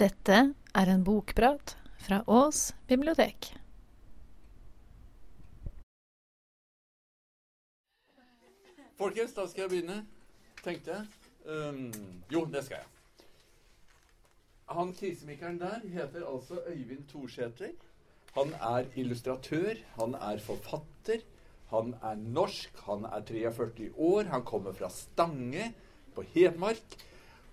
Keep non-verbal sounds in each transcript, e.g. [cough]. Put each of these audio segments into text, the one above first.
Dette er en bokprat fra Ås bibliotek. Folkens, da skal jeg begynne, tenkte jeg. Um, jo, det skal jeg. Han krisemikeren der heter altså Øyvind Thorsæter. Han er illustratør, han er forfatter, han er norsk, han er 43 år, han kommer fra Stange på Hedmark.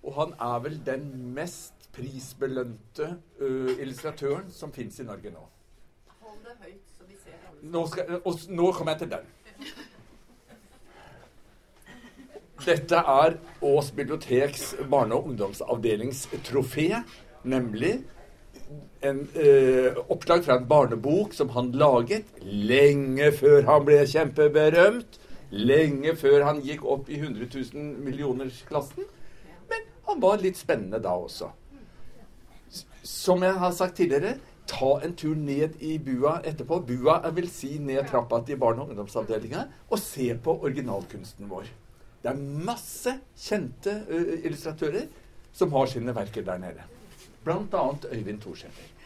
Og han er vel den mest prisbelønte uh, illustratøren som fins i Norge nå. Hold det høyt, så vi ser alle Nå, skal, og nå kommer jeg til den. [laughs] Dette er Ås biblioteks barne- og ungdomsavdelings trofé, nemlig en eh, oppslag fra en barnebok som han laget lenge før han ble kjempeberømt. Lenge før han gikk opp i 100 000 millioners-klassen. Men han var litt spennende da også. Som jeg har sagt tidligere, ta en tur ned i bua etterpå. Bua jeg vil si ned trappa til barne- og ungdomsavdelinga, og se på originalkunsten vår. Det er masse kjente uh, illustratører som har sine verker der nede. Blant annet Øyvind Thorsæter.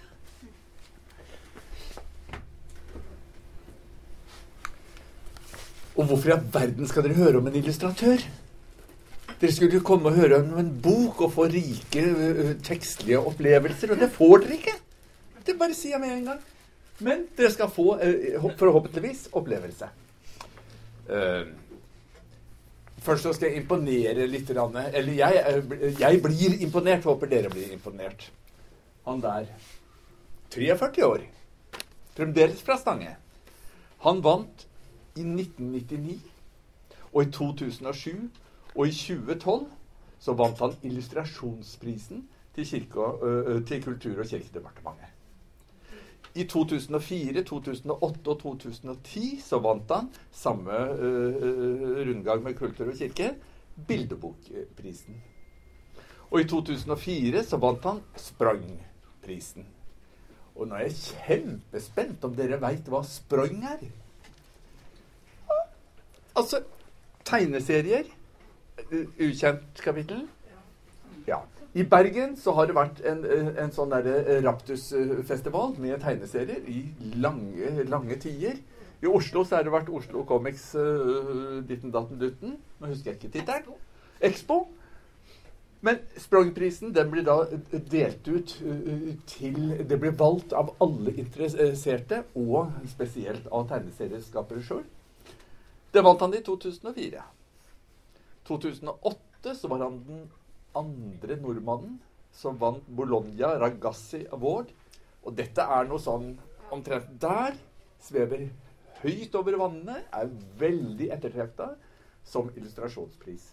Og hvorfor i all verden skal dere høre om en illustratør? Dere skulle komme og høre om en bok og få rike tekstlige opplevelser, og det får dere ikke. Det bare sier jeg med en gang. Men dere skal få, forhåpentligvis, opplevelse. Først så skal jeg imponere litt. Eller jeg, jeg blir imponert. Håper dere blir imponert. Han der 43 år. Fremdeles fra Stange. Han vant i 1999 og i 2007 og i 2012 så vant han illustrasjonsprisen til, kirke, uh, til Kultur- og kirkedepartementet. I 2004, 2008 og 2010 så vant han samme uh, rundgang med Kultur og kirke, Bildebokprisen. Og i 2004 så vant han Sprang-prisen. Og nå er jeg kjempespent om dere veit hva Sprang er. Altså tegneserier. Ukjent kapittel. Ja. I Bergen så har det vært en, eh, en sånn derre Raptus-festival med tegneserier i lange, lange tider. I Oslo så har det vært Oslo Comics uh, ditten datten dutten. Nå husker jeg ikke tittelen. Expo. Men Sprangprisen den blir da eh, delt ut eh, til Det blir valgt av alle interesserte, og spesielt av tegneserieskapere sjøl. Det vant han i 2004. 2008 så var han den andre nordmannen som vant Bologna Ragazzi Award. Og dette er noe sånn omtrent der. Svever høyt over vannene. Er veldig ettertrekta som illustrasjonspris.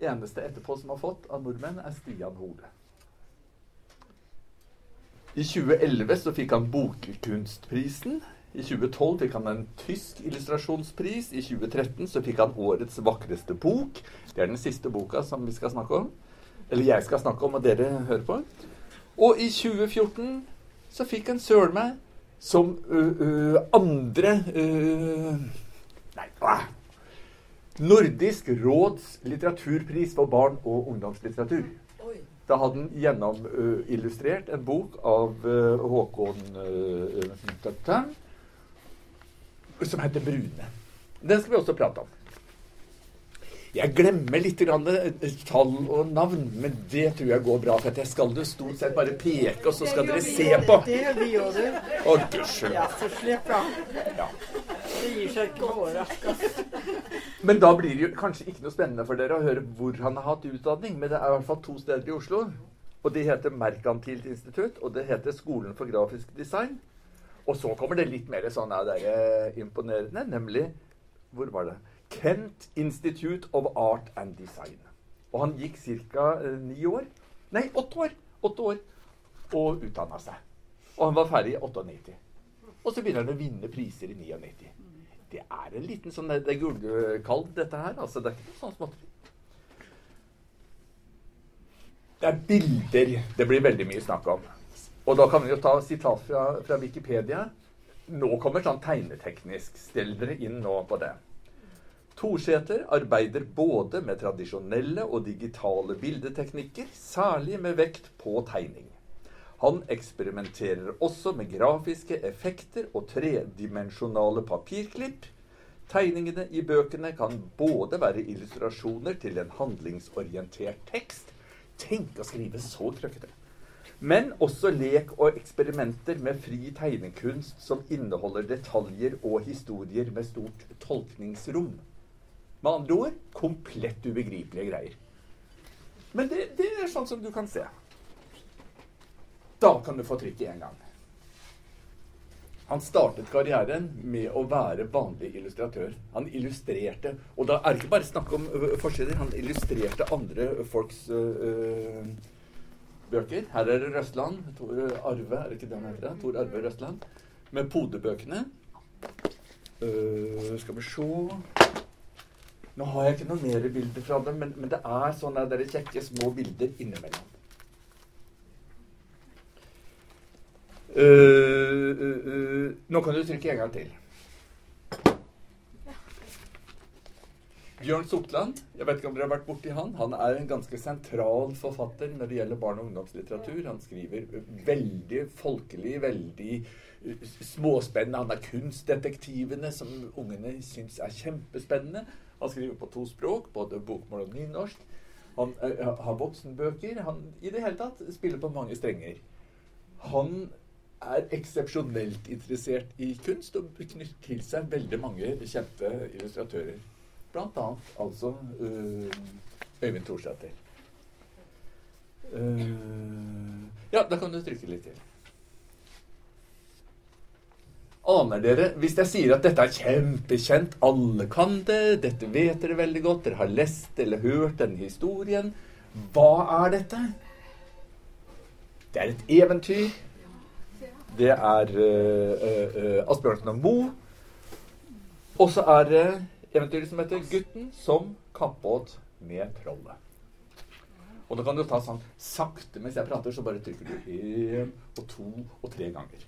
Eneste etterpå som har fått av nordmenn, er Stian Hole. I 2011 så fikk han Bokkunstprisen. I 2012 fikk han en tysk illustrasjonspris. I 2013 så fikk han Årets vakreste bok. Det er den siste boka som vi skal snakke om. Eller jeg skal snakke om, og dere hører på. Og i 2014 så fikk han søren meg som ø, ø, andre ø, Nei, hva? Nordisk råds litteraturpris for barn- og ungdomslitteratur. Da hadde han gjennomillustrert en bok av Håkon uh, som heter 'Brune'. Den skal vi også prate om. Jeg glemmer litt grann, eh, tall og navn, men det tror jeg går bra. For at jeg skal jo stort sett bare peke, og så skal dere se på. Det gjør vi òg, du. Å, gudskjelov. Ja, så slipp da. Ja. Det gir seg ikke overraskelse. Men da blir det jo kanskje ikke noe spennende for dere å høre hvor han har hatt utdanning. Men det er i hvert fall to steder i Oslo. Og det heter Merkantilt institutt, og det heter Skolen for grafisk design. Og så kommer det litt mer sånn av dere imponerende, nemlig Hvor var det? Kent Institute of Art and Design. Og han gikk ca. ni år. Nei, åtte år. Åtte år. Og utdanna seg. Og han var ferdig i 98. Og så begynner han å vinne priser i 99. Det er en liten sånn Det er gullkalv, dette her. Altså, det er ikke noe sånn småtteri. Det er bilder det blir veldig mye snakk om. Og da kan vi jo ta sitat fra, fra Wikipedia. Nå kommer sånn tegneteknisk. Stell dere inn nå på det. Thorsæter arbeider både med tradisjonelle og digitale bildeteknikker, særlig med vekt på tegning. Han eksperimenterer også med grafiske effekter og tredimensjonale papirklipp. Tegningene i bøkene kan både være illustrasjoner til en handlingsorientert tekst Tenk å skrive så krøkkete! Men også lek og eksperimenter med fri tegnekunst som inneholder detaljer og historier med stort tolkningsrom. Med andre ord komplett ubegripelige greier. Men det, det er sånn som du kan se. Da kan du få trykk i en gang. Han startet karrieren med å være vanlig illustratør. Han illustrerte Og da er det ikke bare snakk om forskjeller. Han illustrerte andre folks øh, ø, bøker. Her er det Røstland. Tor Arve, er det ikke det han heter? Tor Arve Røstland. Med podebøkene. Uh, skal vi se Nå har jeg ikke noen mer bilder fra dem, men, men det er sånne der kjekke små bilder innimellom. Uh, uh, uh, nå kan du trykke en gang til. Bjørn Sortland, jeg vet ikke om dere har vært borti han. Han er en ganske sentral forfatter når det gjelder barne- og ungdomslitteratur. Han skriver veldig folkelig, veldig småspennende. Han er kunstdetektivene som ungene syns er kjempespennende. Han skriver på to språk, både bokmål og nynorsk. Han har voksenbøker. Han i det hele tatt spiller på mange strenger. Han er eksepsjonelt interessert i kunst og knytter til seg veldig mange kjente illustratører. Annet altså øh, Øyvind Thorsæter. Uh, ja, da kan du trykke litt til. Aner dere, hvis jeg sier at dette er kjempekjent, alle kan det, dette vet dere veldig godt, dere har lest eller hørt denne historien, hva er dette? Det er et eventyr. Det er uh, uh, Asbjørnsen og Moe. Og så er det eventyret som heter 'Gutten som kappåt med trollet'. Og da kan du ta sånn sakte mens jeg prater, så bare trykker du én og to og tre ganger.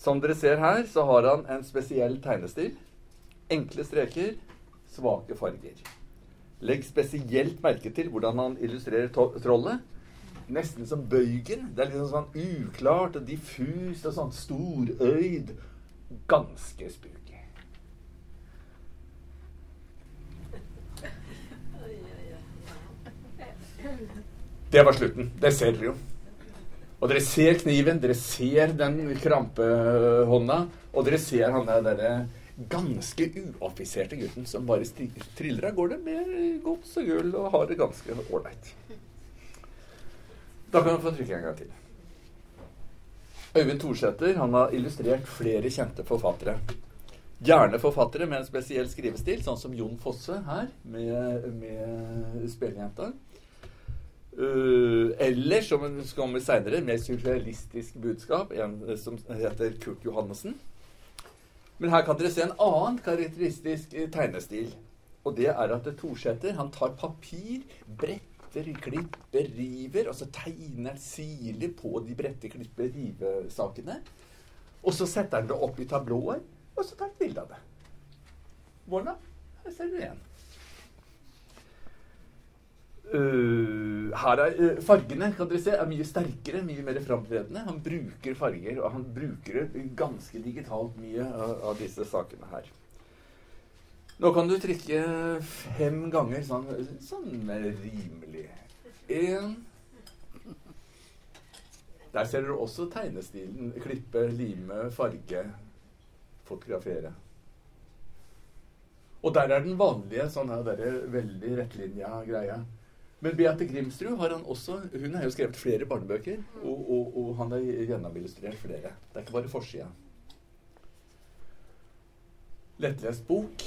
Som dere ser her, så har han en spesiell tegnestil. Enkle streker, svake farger. Legg spesielt merke til hvordan han illustrerer trollet. Nesten som bøygen. Det er liksom sånn uklart og diffust og sånn storøyd. Ganske spooky. Det var slutten. Det ser dere jo. Og dere ser kniven, dere ser den krampehånda, og dere ser han der derre ganske uaffiserte gutten som bare triller av gårde med gods og gull og har det ganske ålreit. Da kan du få trykke en gang til. Øyvind Thorsæter har illustrert flere kjente forfattere. Gjerne forfattere med en spesiell skrivestil, sånn som Jon Fosse her, med, med Spelejenta. Uh, eller, som kommer seinere, mer surrealistisk budskap, en som heter Kurt Johannessen. Men her kan dere se en annen karakteristisk tegnestil. Og det er at Thorsæter han tar papir, bretter, klipper, river, og så tegner han siler på de brette, klipper, rivesakene. Og så setter han det opp i tablåer, og så tar han bilde av det. Voilà. Her ser du igjen. Uh, her er uh, Fargene kan dere se, er mye sterkere, mye mer framtredende. Han bruker farger, og han bruker ganske digitalt mye av, av disse sakene her. Nå kan du trykke fem ganger sånn, sånn rimelig. Én Der ser dere også tegnestilen. Klippe, lime, farge, fotografere. Og der er den vanlige sånn her veldig rettlinja greia. Men Beate Grimsrud har han også Hun har jo skrevet flere barnebøker, og, og, og han har gjennomillustrert flere. Det er ikke bare forsida. Lettlest bok.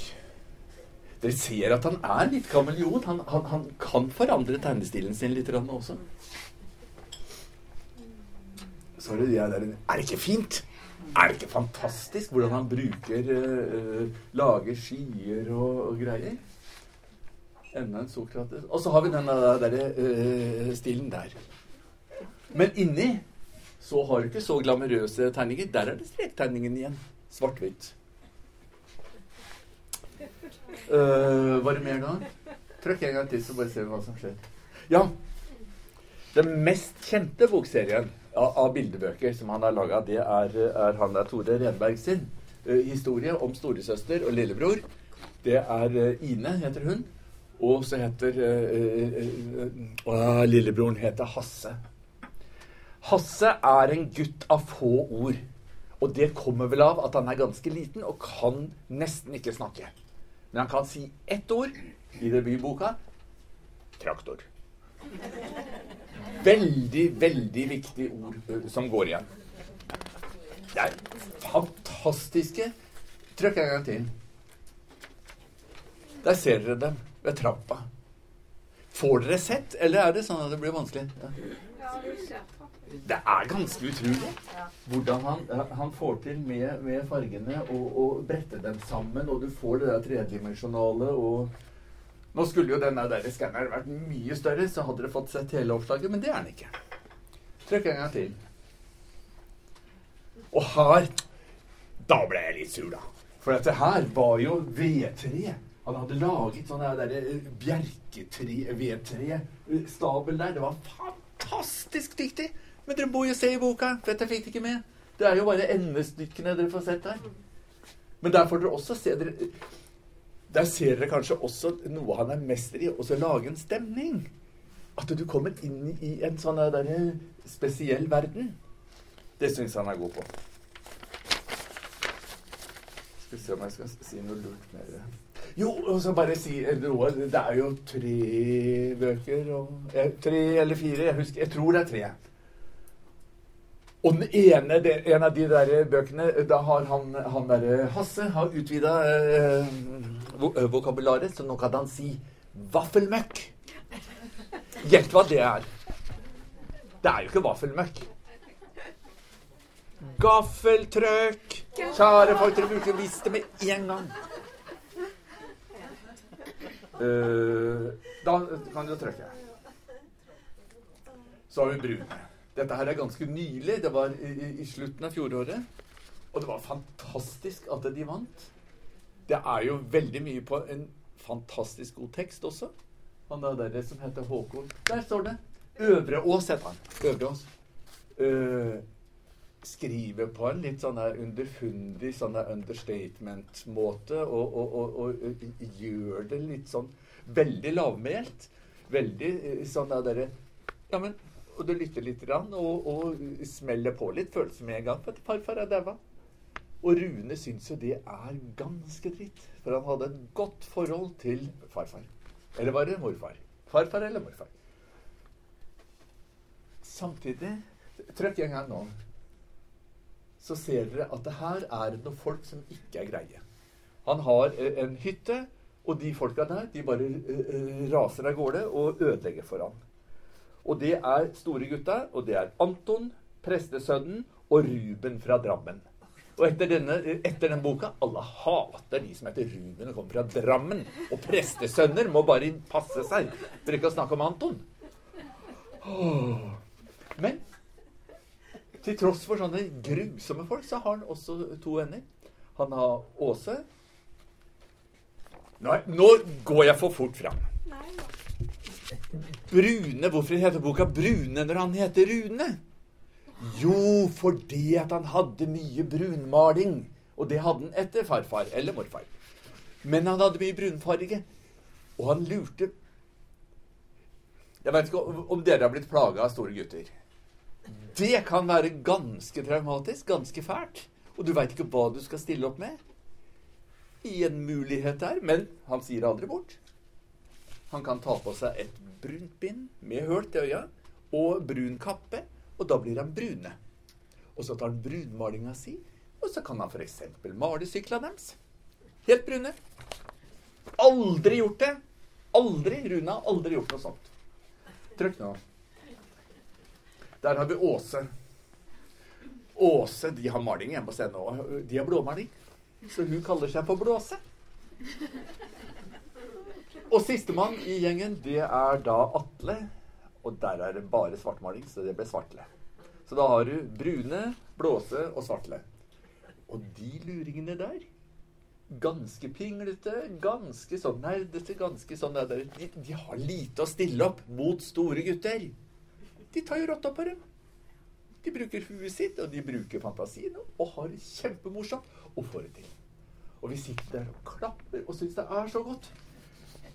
Dere ser at han er litt kameleon. Han, han, han kan forandre tegnestilen sin litt også. Så er det det der Er det ikke fint? Er det ikke fantastisk hvordan han bruker uh, Lager skyer og, og greier? Enda en Sokrates. Og så har vi den der, uh, stilen der. Men inni så har du ikke så glamorøse tegninger. Der er det strektegningen igjen. Svart-hvitt. Uh, var det mer da? Trykk en gang til, så bare ser vi hva som skjer. Ja. Den mest kjente bokserien av, av bildebøker som han har laga, det er, er han der Tore Renberg sin. uh, historie om storesøster og lillebror. Det er eh, Ine, heter hun. Og så heter eh, Lillebroren heter Hasse. Hasse er en gutt av få ord. Og det kommer vel av at han er ganske liten og kan nesten ikke snakke. Men han kan si ett ord i debutboka traktor. Veldig, veldig viktig ord som går igjen. Det er fantastiske Trykk en gang til. Der ser dere dem ved trappa. Får dere sett, eller er det sånn at det blir vanskelig? Ja. Det er ganske utrolig hvordan han, han får til med, med fargene og brette dem sammen, og du får det der tredimensjonale og Nå skulle jo den der skanneren vært mye større, så hadde dere fått sett hele oppslaget, men det er den ikke. Trykk en gang til. Og her Da ble jeg litt sur, da. For dette her var jo V3. Han hadde laget sånn der bjerketre-V3-stabel der. Det var fantastisk dyktig! Men dere må jo se i boka, for dette fikk dere ikke med. Det er jo bare endestykkene dere får sett her. Men der får dere også se dere, Der ser dere kanskje også noe han er mester i, også lage en stemning. At du kommer inn i en sånn der spesiell verden. Det syns han er god på. Skal vi se om jeg skal si noe lurt mer. Jo, og så bare si noe. Det er jo tre bøker og, eh, Tre eller fire. Jeg, husker, jeg tror det er tre. Og den ene, en av de der bøkene, da har han, han derre Hasse har utvida eh, eh, vokabularet, så nå kan han si vaffelmøkk. Gjett hva det er. Det er jo ikke vaffelmøkk. Gaffeltrøkk. Kjære folk, dere burde visst det med en gang. Eh, da kan du trykke. Så har vi brune. Dette her er ganske nylig. Det var i, i- slutten av fjoråret. Og det var fantastisk at de vant. Det er jo veldig mye på en fantastisk god tekst også. Han der, der som heter Håkon. Der står det. Øvre Ås heter han. Øvre Ås. Eh, skriver på en litt sånn underfundig sånn understatement-måte og, og, og, og, gjør det litt sånn veldig lavmælt. Veldig eh, sånn der dere Ja, men Og du lytter litt grann, og, og smeller på litt følelser med en gang. For at farfar er daua. Og Rune syns jo det er ganske dritt. For han hadde et godt forhold til farfar. Eller var det morfar? Farfar eller morfar? Samtidig Trykk en gang nå. Så ser dere at det her er noen folk som ikke er greie. Han har eh, en hytte, og de folka der de bare eh, eh, raser av gårde og ødelegger for ham. Og det er store gutta, og det er Anton, prestesønnen og Ruben fra Drammen. Og etter, denne, etter den boka Alle hater de som heter Ruben og kommer fra Drammen. Og prestesønner må bare passe seg for ikke å snakke om Anton. Men til tross for sånne grusomme folk, så har han også to venner. Han har Åse. Nei, nå går jeg for fort fram. Brune, Hvorfor heter boka Brune når han heter Rune? Jo, fordi at han hadde mye brunmaling. Og det hadde han etter farfar eller morfar. Men han hadde mye brunfarge. Og han lurte Jeg vet ikke om dere har blitt plaga av store gutter. Det kan være ganske traumatisk, ganske fælt. Og du veit ikke hva du skal stille opp med. I en mulighet der, men han sier aldri bort. Han kan ta på seg et brunt bind med hølt i øya og brun kappe, og da blir han brune. Og så tar han brunmalinga si, og så kan han f.eks. male syklene deres. Helt brune. Aldri gjort det. Aldri. Rune har aldri gjort noe sånt. Trykk nå. Der har vi Åse. Åse de har maling hjemme hos henne òg. De har blåmaling. Så hun kaller seg for Blåse. Og sistemann i gjengen, det er da Atle. Og der er det bare svartmaling, så det ble Svartle. Så da har du brune, blåse og svartle. Og de luringene der, ganske pinglete, ganske sånn nerdete, ganske sånn der, de, de har lite å stille opp mot store gutter. De tar jo rotta på dem. De bruker huet sitt, og de bruker fantasien, og har det kjempemorsomt og får det til. Og vi sitter der og klapper og syns det er så godt.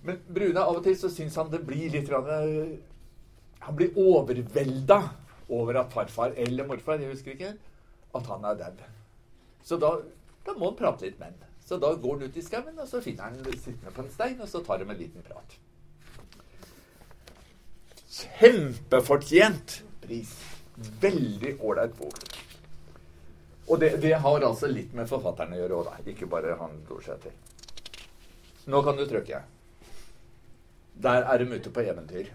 Men Brune, av og til så syns han det blir litt eh, Han blir overvelda over at farfar eller morfar, jeg husker ikke, at han er dau. Så da, da må han prate litt med han. Så da går han ut i skauen, og så finner han sittende på en stein, og så tar de en liten prat. Kjempefortjent pris. Veldig ålreit bok. Og det, det, har altså litt med forfatteren å gjøre òg, da. Ikke bare han Dorsæter. Nå kan du trykke. Der er de ute på eventyr.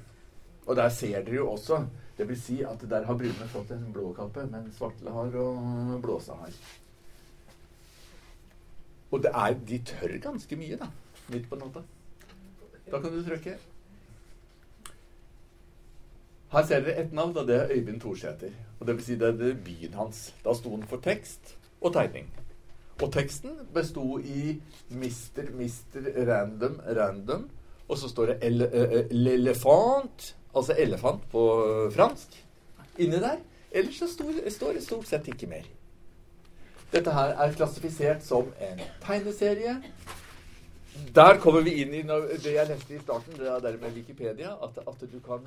Og der ser dere jo også Det vil si at der har Brune fått en blå kappe, men Svartle har og Blåsa har. Og det er, de tør ganske mye, da. Midt på natta. Da kan du trykke. Her ser dere et navn, og det er Øyvind Thorsæter. Og det vil si det er debuten hans. Da sto han for tekst og tegning. Og teksten besto i Mister, Mister, Random, Random. Og så står det L'Elefant, altså elefant på fransk, inni der. Ellers så står det stort sett ikke mer. Dette her er klassifisert som en tegneserie. Der kommer vi inn i det jeg leste i starten, det der med Wikipedia, at, at du kan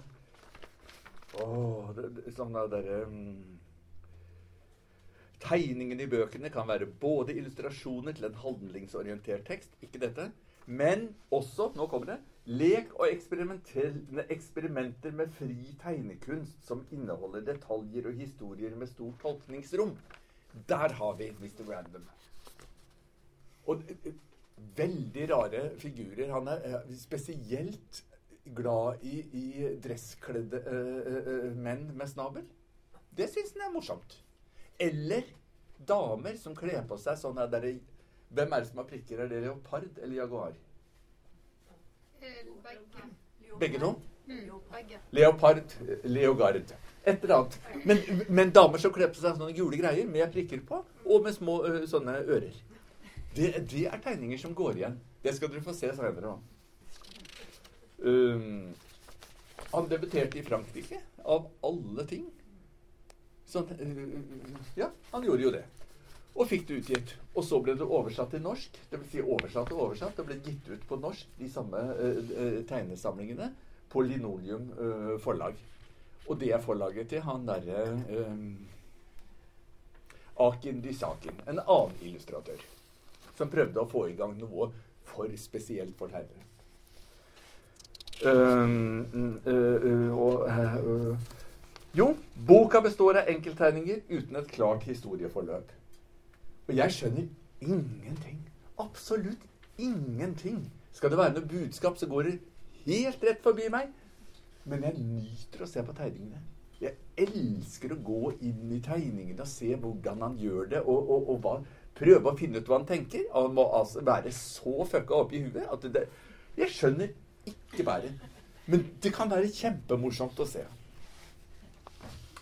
Åh, det, sånn derre um, Tegningene i bøkene kan være både illustrasjoner til en handlingsorientert tekst, ikke dette, men også, nå kommer det, lek og eksperimenter med fri tegnekunst som inneholder detaljer og historier med stort tolkningsrom. Der har vi Mr. Random. Og eh, veldig rare figurer. Han er spesielt glad i, i dresskledde uh, menn med snabel. Det syns han er morsomt. Eller damer som kler på seg sånn der, Hvem er det som har prikker? Er det leopard eller jaguar? Begge. Begge to? Mm, begge. Leopard, leogard. Et eller annet. Men, men damer som kler på seg sånne gule greier med prikker på, og med små sånne ører. Det, det, er tegninger som går igjen. Det skal dere få se senere òg. Um, han debuterte i Frankrike, av alle ting. Sånn, uh, ja, han gjorde jo det. Og fikk det utgitt. Og så ble det oversatt til norsk. Det vil si oversatt og oversatt. Det ble gitt ut på norsk, de samme uh, tegnesamlingene, på Linoleum forlag. Og det er forlaget til han derre Akin Dysakin, en annen illustratør, som prøvde å få i gang noe for spesielt for tegnere. Uh, jo, boka består av enkelttegninger uten et klart historieforløp. Og jeg skjønner ingenting. Absolutt ingenting. Skal det være noe budskap, så går det helt rett forbi meg. Men jeg nyter å se på tegningene. Jeg elsker å gå inn i tegningene og se hvordan han gjør det, og, og, og hva, prøve å finne ut hva han tenker. Han må altså være så fucka opp i huet at det, Jeg skjønner ikke bærer. Men det kan være kjempemorsomt å se.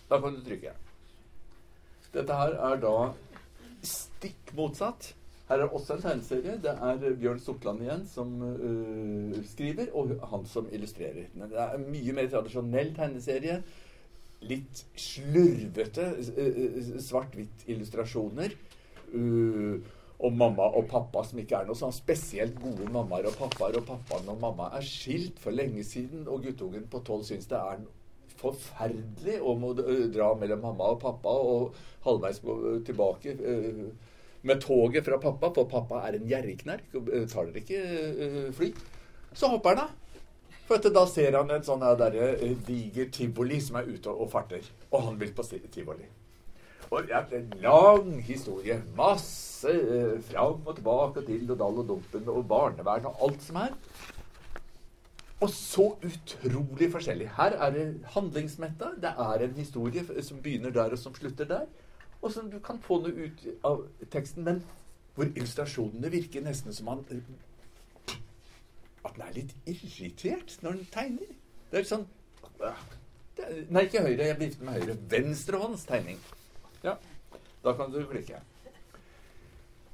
Da kan du trykke. Dette her er da stikk motsatt. Her er også en tegneserie. Det er Bjørn Sortland igjen som uh, skriver, og han som illustrerer. Men det er en mye mer tradisjonell tegneserie. Litt slurvete uh, svart-hvitt illustrasjoner. Uh, og mamma og pappa som ikke er noe sånn spesielt gode mammaer og pappaer. Og pappaen og mamma er skilt for lenge siden, og guttungen på tolv syns det er forferdelig å må dra mellom mamma og pappa og halvveis tilbake med toget fra pappa, for pappa er en gjerrigknerk og tar dere ikke fly. Så hopper han av. For da ser han en sånn diger tivoli som er ute og farter. Og han vil på tivoli. Og det er en lang historie. Masse eh, fram og tilbake og til og dall og dumpen og barnevern og alt som er. Og så utrolig forskjellig. Her er det handlingsmetta. Det er en historie som begynner der, og som slutter der. Og som du kan få noe ut av teksten, men hvor illustrasjonene virker nesten som han At han er litt irritert når han tegner. Det er sånn er, Nei, ikke høyre. Jeg vifter med høyre. Venstrehånds tegning. Ja. Da kan du klikke.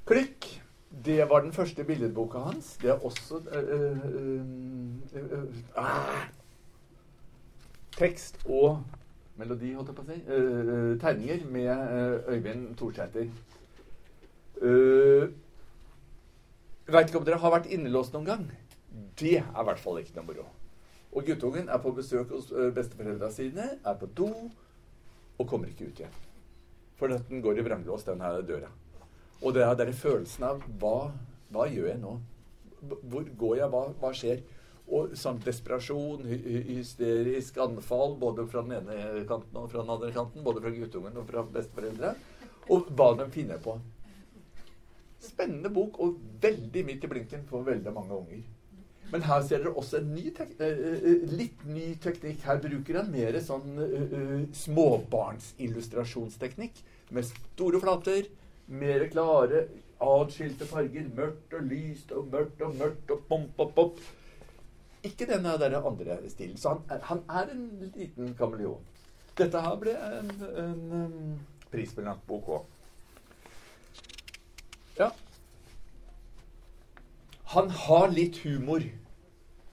Klikk. Det var den første billedboka hans. Det er også øh, øh, øh, tekst og melodi, holdt jeg på å si. øh, tegninger med øh, Øyvind Thorsæter. Uh, Veit ikke om dere har vært innelåst noen gang. Det er i hvert fall ikke noe moro. Og guttungen er på besøk hos besteforeldra sine, er på do og kommer ikke ut igjen. For den går i vranglås, den her døra. Og det er den følelsen av hva, hva gjør jeg nå? Hvor går jeg? Hva, hva skjer? Og sånn desperasjon, hy hy- hysterisk anfall, både fra den ene kanten og fra den andre kanten. Både fra guttungen og fra besteforeldre. Og hva de finner på. Spennende bok, og veldig midt i blinken for veldig mange unger. Men her ser dere også en ny tek eh, eh, litt ny teknikk. Her bruker han mer sånn eh, eh, småbarnsillustrasjonsteknikk. Med store flater, mer klare, atskilte farger. Mørkt og lyst og mørkt og mørkt og pom, og pom. Ikke denne der andre stilen. Så han, er- han er en liten kameleon. Dette her ble en, en um, prisbelagt bok òg. Ja. Han har litt humor.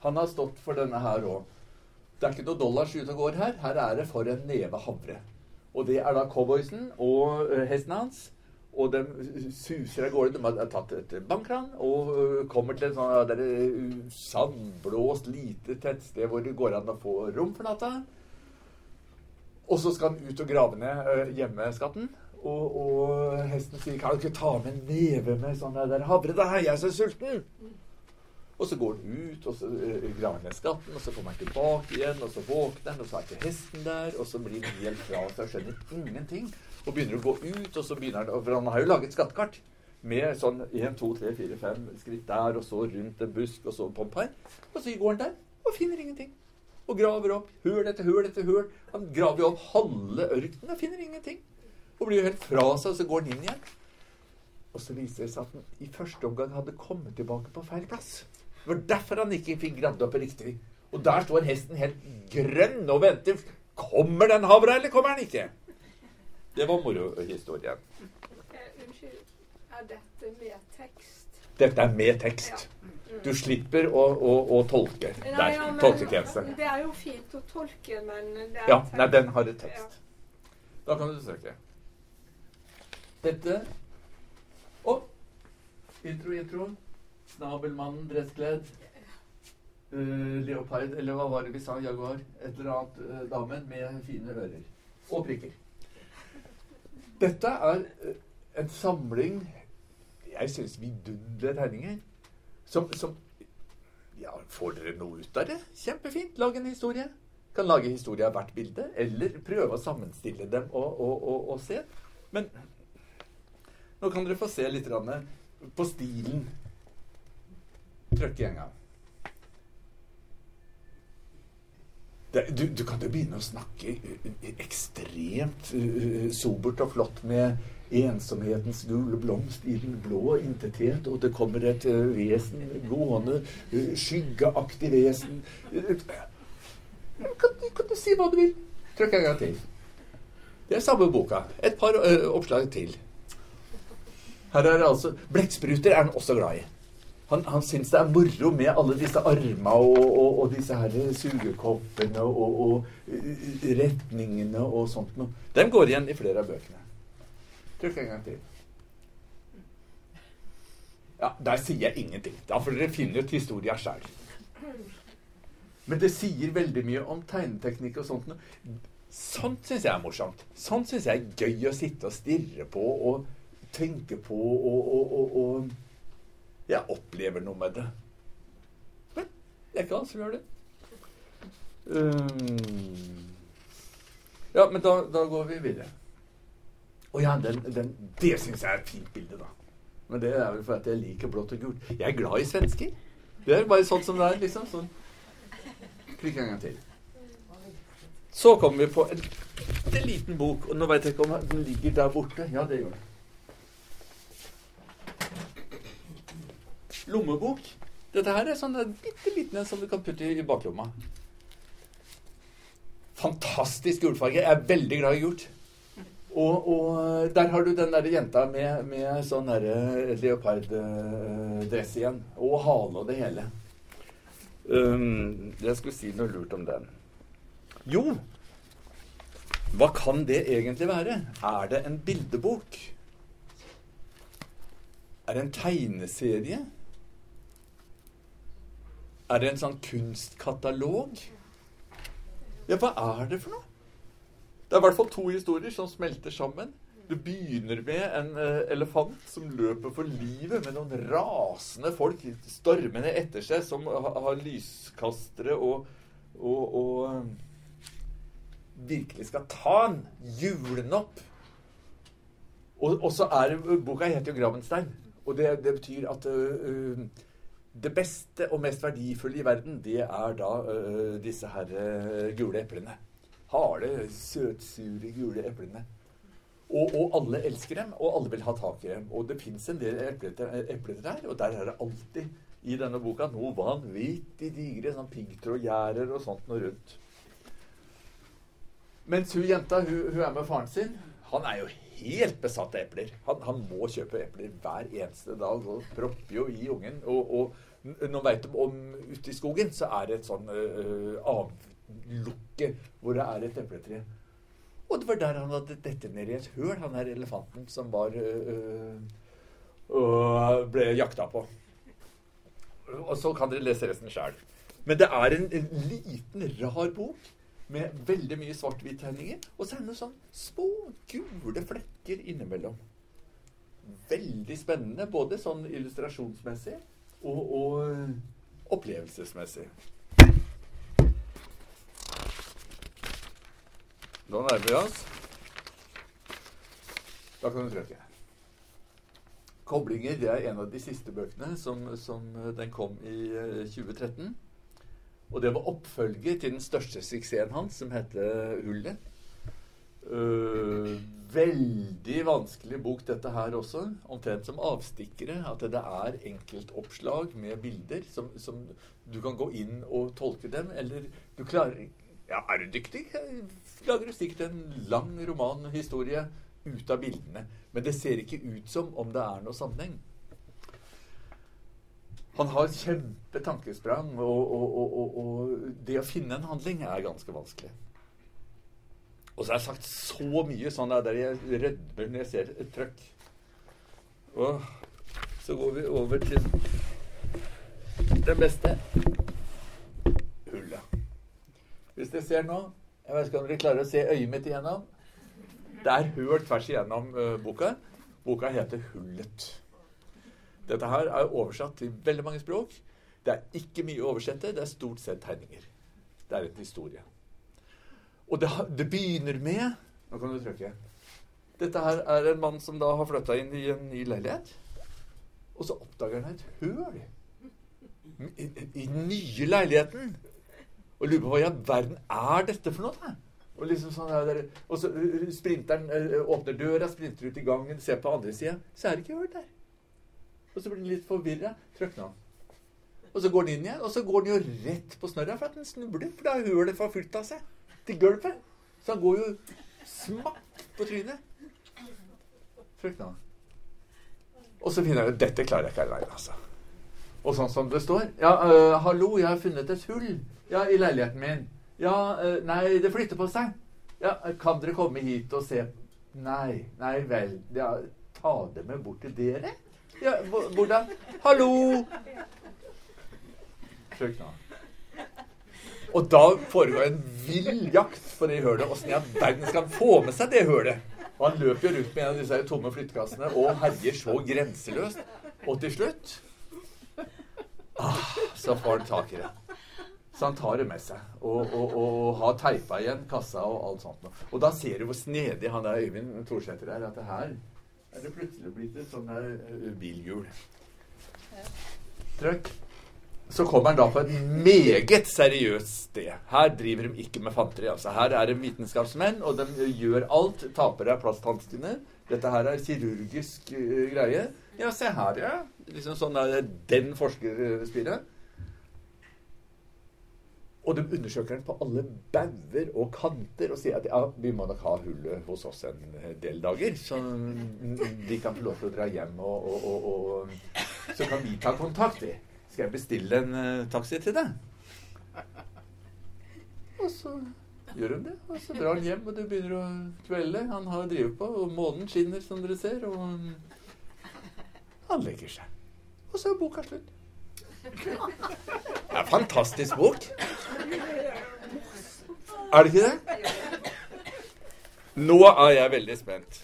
Han har stått for denne her òg. Det er ikke noe dollars ute og går her. Her er det for en neve havre. Og det er da cowboysen og hesten hans. Og de suser av gårde. De har tatt et bankran og kommer til et sånt ø, sandblåst lite tettsted hvor det går an å få rom for natta. Og så skal han ut og grave ned hjemmeskatten. Og, og hesten sier 'Kan du ikke ta med en neve med sånn der havre? Da er jeg så sulten!' Og så går han ut, og så øh, graver han ned skatten, og så kommer han tilbake igjen, og så våkner han, og så er ikke hesten der, og så blir han helt fra seg og skjønner ingenting. Og begynner å gå ut, og så begynner han For han har jo laget skattkart med sånn 1, 2, 3, 4, 5 skritt der, og så rundt en busk, og så pomp her. Og så går han der og finner ingenting. Og graver opp høl etter høl etter høl. Han graver jo opp halve ørkenen og finner ingenting. Og blir jo helt fra seg, og så går han inn igjen. Og så viser det seg at han i første omgang hadde kommet tilbake på feil plass. Det var derfor han ikke fikk gradd opp riktig. Og der står hesten helt grønn og venter. Kommer den havra, eller kommer den ikke? Det var morohistorien. Unnskyld, er dette med tekst? Dette er med tekst. Du slipper å, å, å tolke Nei, der. ja, Tolketjeneste. Det er jo fint å tolke, men det er Ja, tekst. nei, den har et tekst. Da kan du søke. Dette Og intro, intro. Snabelmannen dresskledd. Uh, leopard, eller hva var det vi sa? Jaguar. Et eller annet uh, damen med fine ører. Og prikker. Dette er uh, en samling jeg syns vidunderlige tegninger. Som, som ja, Får dere noe ut av det? Kjempefint. Lag en historie. Kan lage historie av hvert bilde, eller prøve å sammenstille dem og, og, og, og se. Men nå kan dere få se litt på stilen. Trykk en gang. Det, du, du kan jo begynne å snakke uh, uh, ekstremt uh, sobert og flott med ensomhetens gule blomst i den blå intethet, og det kommer et uh, vesen gående, uh, skyggeaktig vesen Uh, kan, kan du si hva du vil? Trykk en gang til. Det er samme boka. Et par ø, oppslag til. Her er det altså Blekkspruter er han også glad i. Han, han syns det er moro med alle disse armene og, og, og disse her sugekoppene og, og ø, retningene og sånt noe. Den går igjen i flere av bøkene. Trykk en gang til. Ja, Der sier jeg ingenting. Da får dere finne ut historia sjøl. Men det sier veldig mye om tegneteknikk og sånt. noe. Sånt syns jeg er morsomt. Sånt syns jeg er gøy å sitte og stirre på og tenke på og, og, og, og Jeg opplever noe med det. Men det er ikke alle som gjør det. Um, ja, men da, da går vi videre. Å ja, den, den, det syns jeg er et fint bilde, da. Men det er vel fordi jeg liker blått og gult. Jeg er glad i svensker. Det er bare sånn som det er, liksom. Sånn. Klikk en gang til. Så kommer vi på en bitte liten bok. Og nå veit jeg ikke om den ligger der borte. Ja, det gjør den. Lommebok. Dette her er sånn en bitte liten en som du kan putte i baklomma. Fantastisk gulfarge. Jeg er veldig glad i gult. Og, og der har du den der jenta med, med sånn derre leoparddress igjen. Og hale og det hele. Um, jeg skulle si noe lurt om den. Jo, hva kan det egentlig være? Er det en bildebok? Er det en tegneserie? Er det en sånn kunstkatalog? Ja, hva er det for noe? Det er i hvert fall to historier som smelter sammen. Det begynner med en uh, elefant som løper for livet med noen rasende folk stormende etter seg, som ha, har lyskastere og, og, og uh, virkelig skal ta han, jule han opp. Og, og, så er Boka heter jo 'Gravenstein'. Og det, det betyr at uh, det beste og mest verdifulle i verden, det er da disse her gule eplene harde, søtsure, gule eplene. Og, og, alle elsker dem, og alle vil ha tak i dem. Og det fins en del epler der, og der er det alltid i denne boka noe vanvittig digre sånn piggtrådgjerder og sånt noe rundt. Mens hun jenta hun, hun, er med faren sin. Han er jo helt besatt av epler. Han, han må kjøpe epler hver eneste dag og propper jo i ungen. Og, og nå veit de om ute i skogen så er det et sånn uh, avlukke hvor det er et epletre. Og det var der han hadde dette ned i et høl, han her elefanten som var øh, øh, ble jakta på. Og så kan dere lese resten sjæl. Men det er en, en, liten, rar bok med veldig mye svart-hvitt-tegninger. Og så er det sånn små gule flekker innimellom. Veldig spennende, både sånn illustrasjonsmessig og, og opplevelsesmessig. Nå nærmer vi oss. Da kan du trykke. Koblinger det er en av de siste bøkene som, som eh, den kom i 2013. Eh, Og det var oppfølger til den største suksessen hans, som heter 'Hullet'. Uh, veldig vanskelig bok, dette her også. Omtrent som avstikkere. At det er enkeltoppslag med bilder som, som, du kan gå inn og tolke dem. Eller du klarer Ja, er du dyktig? lager du sikkert en lang romanhistorie ut av bildene. Men det ser ikke ut som om det er noe sammenheng. Han har kjempetankesprang, og, og, og, og, det å finne en handling er ganske vanskelig. Og så har jeg sagt så mye sånn der jeg rødmer når jeg ser et trøkk. Og så går vi over til det beste hullet. Hvis dere ser nå jeg vet ikke om dere klarer å se øyet mitt igjennom. Det er hull tvers igjennom uh, boka. Boka heter 'Hullet'. Dette her er oversatt til veldig mange språk. Det er ikke mye å oversette. Det er stort sett tegninger. Det er en historie. Og det, det begynner med Nå kan du trykke. Dette her er en mann som da har flytta inn i en ny leilighet. Og så oppdager han et høl i, den nye leiligheten og lurer på hva i all verden er dette for noe. Da? Og, liksom sånn der, og så sprinteren uh, åpner døra, sprinter ut i gangen, ser på andre sida. Så er det ikke hørt der. Og så blir den litt forvirra. Trykker han. Og så går den inn igjen, og så går den jo rett på snørra for at den snubler. For da har forfylt av seg til gulvet. Så han går jo smakk på trynet. Trykker han. Og så finner jeg ut dette klarer jeg ikke aleine, altså. Og sånn som det står Ja, øh, hallo, jeg har funnet et hull. Ja, i leiligheten min. Ja, øh, nei, det flytter på seg. Ja, kan dere komme hit og se Nei, nei vel. Ja, ta det med bort til dere? Ja, hvordan? Hallo! Søk nå. Og da foregår en vill jakt på det hølet. Åssen i all verden skal han få med seg det hølet? Og han løper jo rundt med en av disse tomme flyttekassene og herjer så grenseløst. Og til slutt ah, så får han tak i det. Så han tar det med seg. Og, og, og har teipa igjen kassa og alt sånt. Og da ser du hvor snedig han der Øyvind Thorsæter er. At det her er det plutselig blitt et sånn der uh, bilhjul. Trøkk. Så kommer han da på et meget seriøst sted. Her driver de ikke med fanteri. altså. Her er det vitenskapsmenn, og de gjør alt. Taper av plasthanskene. Dette her er kirurgisk uh, greie. Ja, se her, ja. Liksom sånn er Den forskerspillet. Og de undersøker den på alle bauger og kanter og sier at ja, vi må nok ha hullet hos oss en del dager. Så de kan få lov til å dra hjem, og, og, og, og så kan vi ta kontakt. I. Skal jeg bestille en uh, taxi til deg? Og så gjør hun det. Og så drar han hjem, og det begynner å kvelde. Han har drevet på, og månen skinner, som dere ser. Og han legger seg. Og så er boka slutt. Det er en fantastisk bok. Er det ikke det? Nå er jeg veldig spent.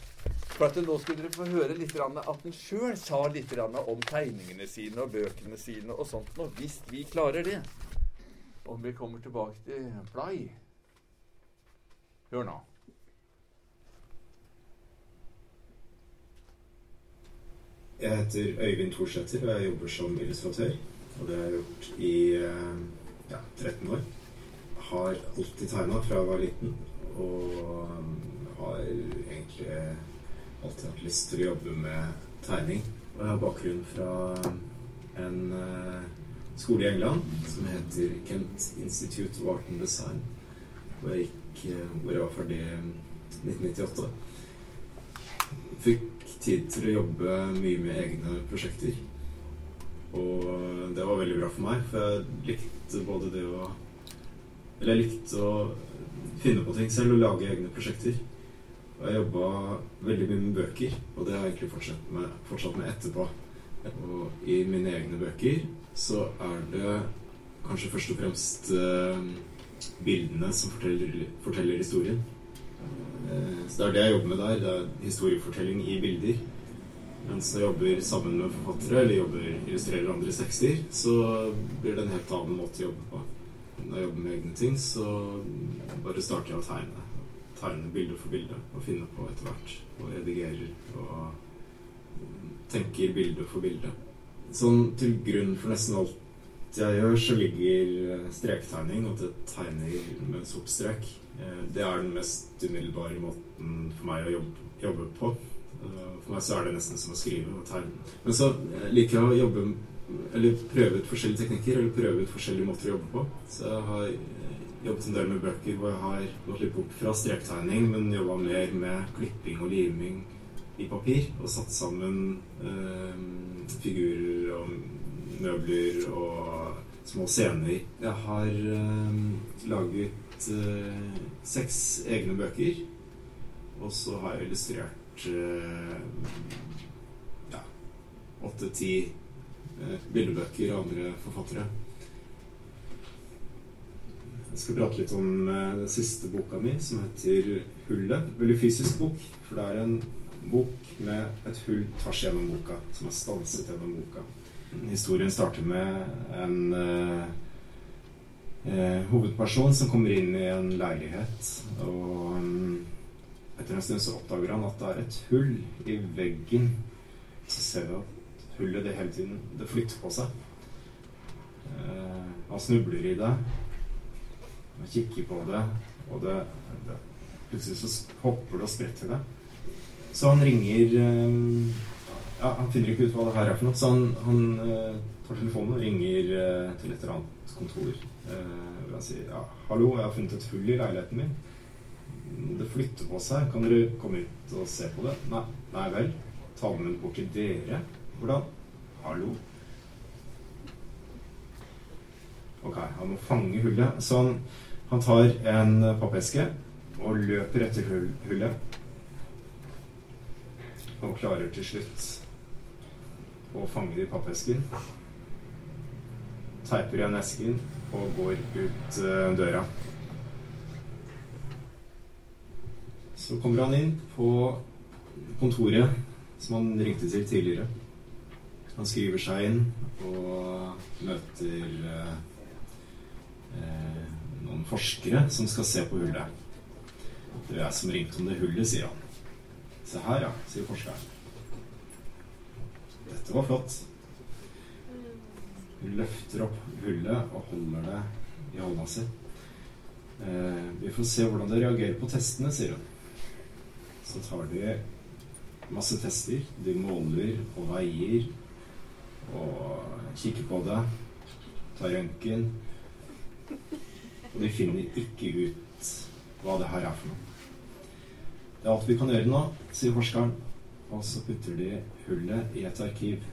For at Nå skulle dere få høre litt at den sjøl sa litt om tegningene sine og bøkene sine og sånt. Og hvis vi klarer det, om vi kommer tilbake til Fly Hør nå. Jeg heter Øyvind Thorsæter, og jeg jobber som illustratør. Og det har jeg gjort i eh, ja, 13 år. Har alltid tegna fra jeg var liten. Og har egentlig alltid hatt lyst til å jobbe med tegning. Og jeg har bakgrunn fra en uh, skole i England som heter Kent Institute of Art and Design. Hvor jeg, gikk, uh, hvor jeg var ferdig i 1998. Fikk tid til å jobbe mye med egne prosjekter. Og det var veldig bra for meg, for jeg likte både det å Eller jeg likte å finne på ting selv og lage egne prosjekter. Og jeg jobba veldig mye med bøker, og det har jeg egentlig fortsatt med, fortsatt med etterpå. Og i mine egne bøker så er det kanskje først og fremst eh, bildene som forteller, forteller historien. Eh, så det er det jeg jobber med der. Det er historiefortelling i bilder. Mens jeg jobber sammen med forfattere eller jobber, illustrerer andre tekster, så blir det en helt annen måte å jobbe på. Når jeg jobber med egne ting, så bare starter jeg å tegne. Tegne bilde for bilde og finne på etter hvert. Og redigerer og tenker bilde for bilde. Sånn til grunn for nesten alt jeg gjør, så ligger strektegning, at jeg tegner med sort. Eh, det er den mest umiddelbare måten for meg å jobbe på. Eh, for meg så er det nesten som å skrive og tegne. Men så liker jeg å jobbe Eller prøve ut forskjellige teknikker, eller prøve ut forskjellige måter å jobbe på. Så jeg har jobbet en del med bøker hvor jeg har gått litt bort fra strektegning, men jobba mer med klipping og liming i papir. Og satt sammen eh, figurer og møbler og små scener. Jeg har eh, laget eh, seks egne bøker, og så har jeg illustrert ja, åtte-ti bildebøker av andre forfattere. Jeg skal prate litt om den siste boka mi, som heter 'Hullet'. Veldig fysisk bok, for det er en bok med et hull tvers gjennom boka, som er stanset gjennom boka. Historien starter med en eh, eh, hovedperson som kommer inn i en leilighet, og um, etter en stund så oppdager han at det er et hull i veggen. Så ser vi at hullet det hele tiden det flytter på seg. Eh, han snubler i det. Han kikker på det, og det, det plutselig så hopper det og spretter det. Så han ringer eh, Ja, han finner ikke ut hva det her er for noe, så han, han eh, tar telefonen og ringer til et eller annet kontor. Hvor han sier ja, 'Hallo, jeg har funnet et hull i leiligheten min.' Det flytter på seg. Kan dere komme ut og se på det? Nei, nei vel. Ta med den bort til dere. Hvordan? Hallo? Ok, han må fange hullet. Så han, han tar en pappeske og løper etter hullet. Og klarer til slutt å fange det i pappesken. Teiper igjen esken og går ut uh, døra. Så kommer han inn på kontoret som han ringte til tidligere. Han skriver seg inn og møter eh, noen forskere som skal se på hullet. Det er jeg som ringte om det hullet, sier han. Se her, ja, sier forskeren. Dette var flott. Hun løfter opp hullet og holder det i hånda si. Eh, vi får se hvordan det reagerer på testene, sier hun. Så tar de masse tester. De måler og veier og kikker på det. Tar røntgen. og de finner ikke ut hva det her er for noe. Det er alt vi kan gjøre nå, sier forskeren, og så putter de hullet i et arkiv.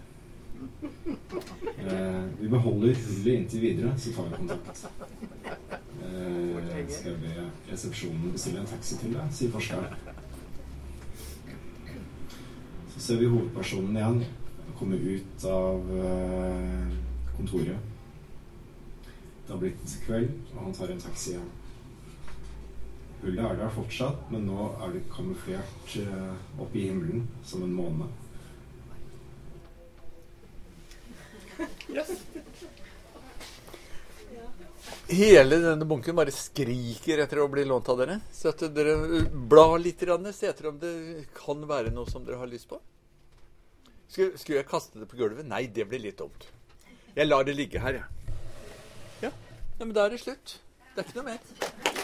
Eh, vi beholder hullet inntil videre, så tar vi kontakt. Eh, skal jeg be resepsjonen bestille en taxi til deg, sier forskeren. Ser vi hovedpersonen igjen komme ut av eh, kontoret. Det har blitt kveld, og han tar en taxi igjen. Hullet er der fortsatt, men nå er det kamuflert eh, oppe i himmelen som en måne. Hele denne bunken bare skriker etter å bli lånt av dere. Så at dere blar litt, se etter om det kan være noe som dere har lyst på. Skulle, skulle jeg kaste det på gulvet? Nei, det blir litt dumt. Jeg lar det ligge her, jeg. Ja. ja, men da er det slutt. Det er ikke noe mer.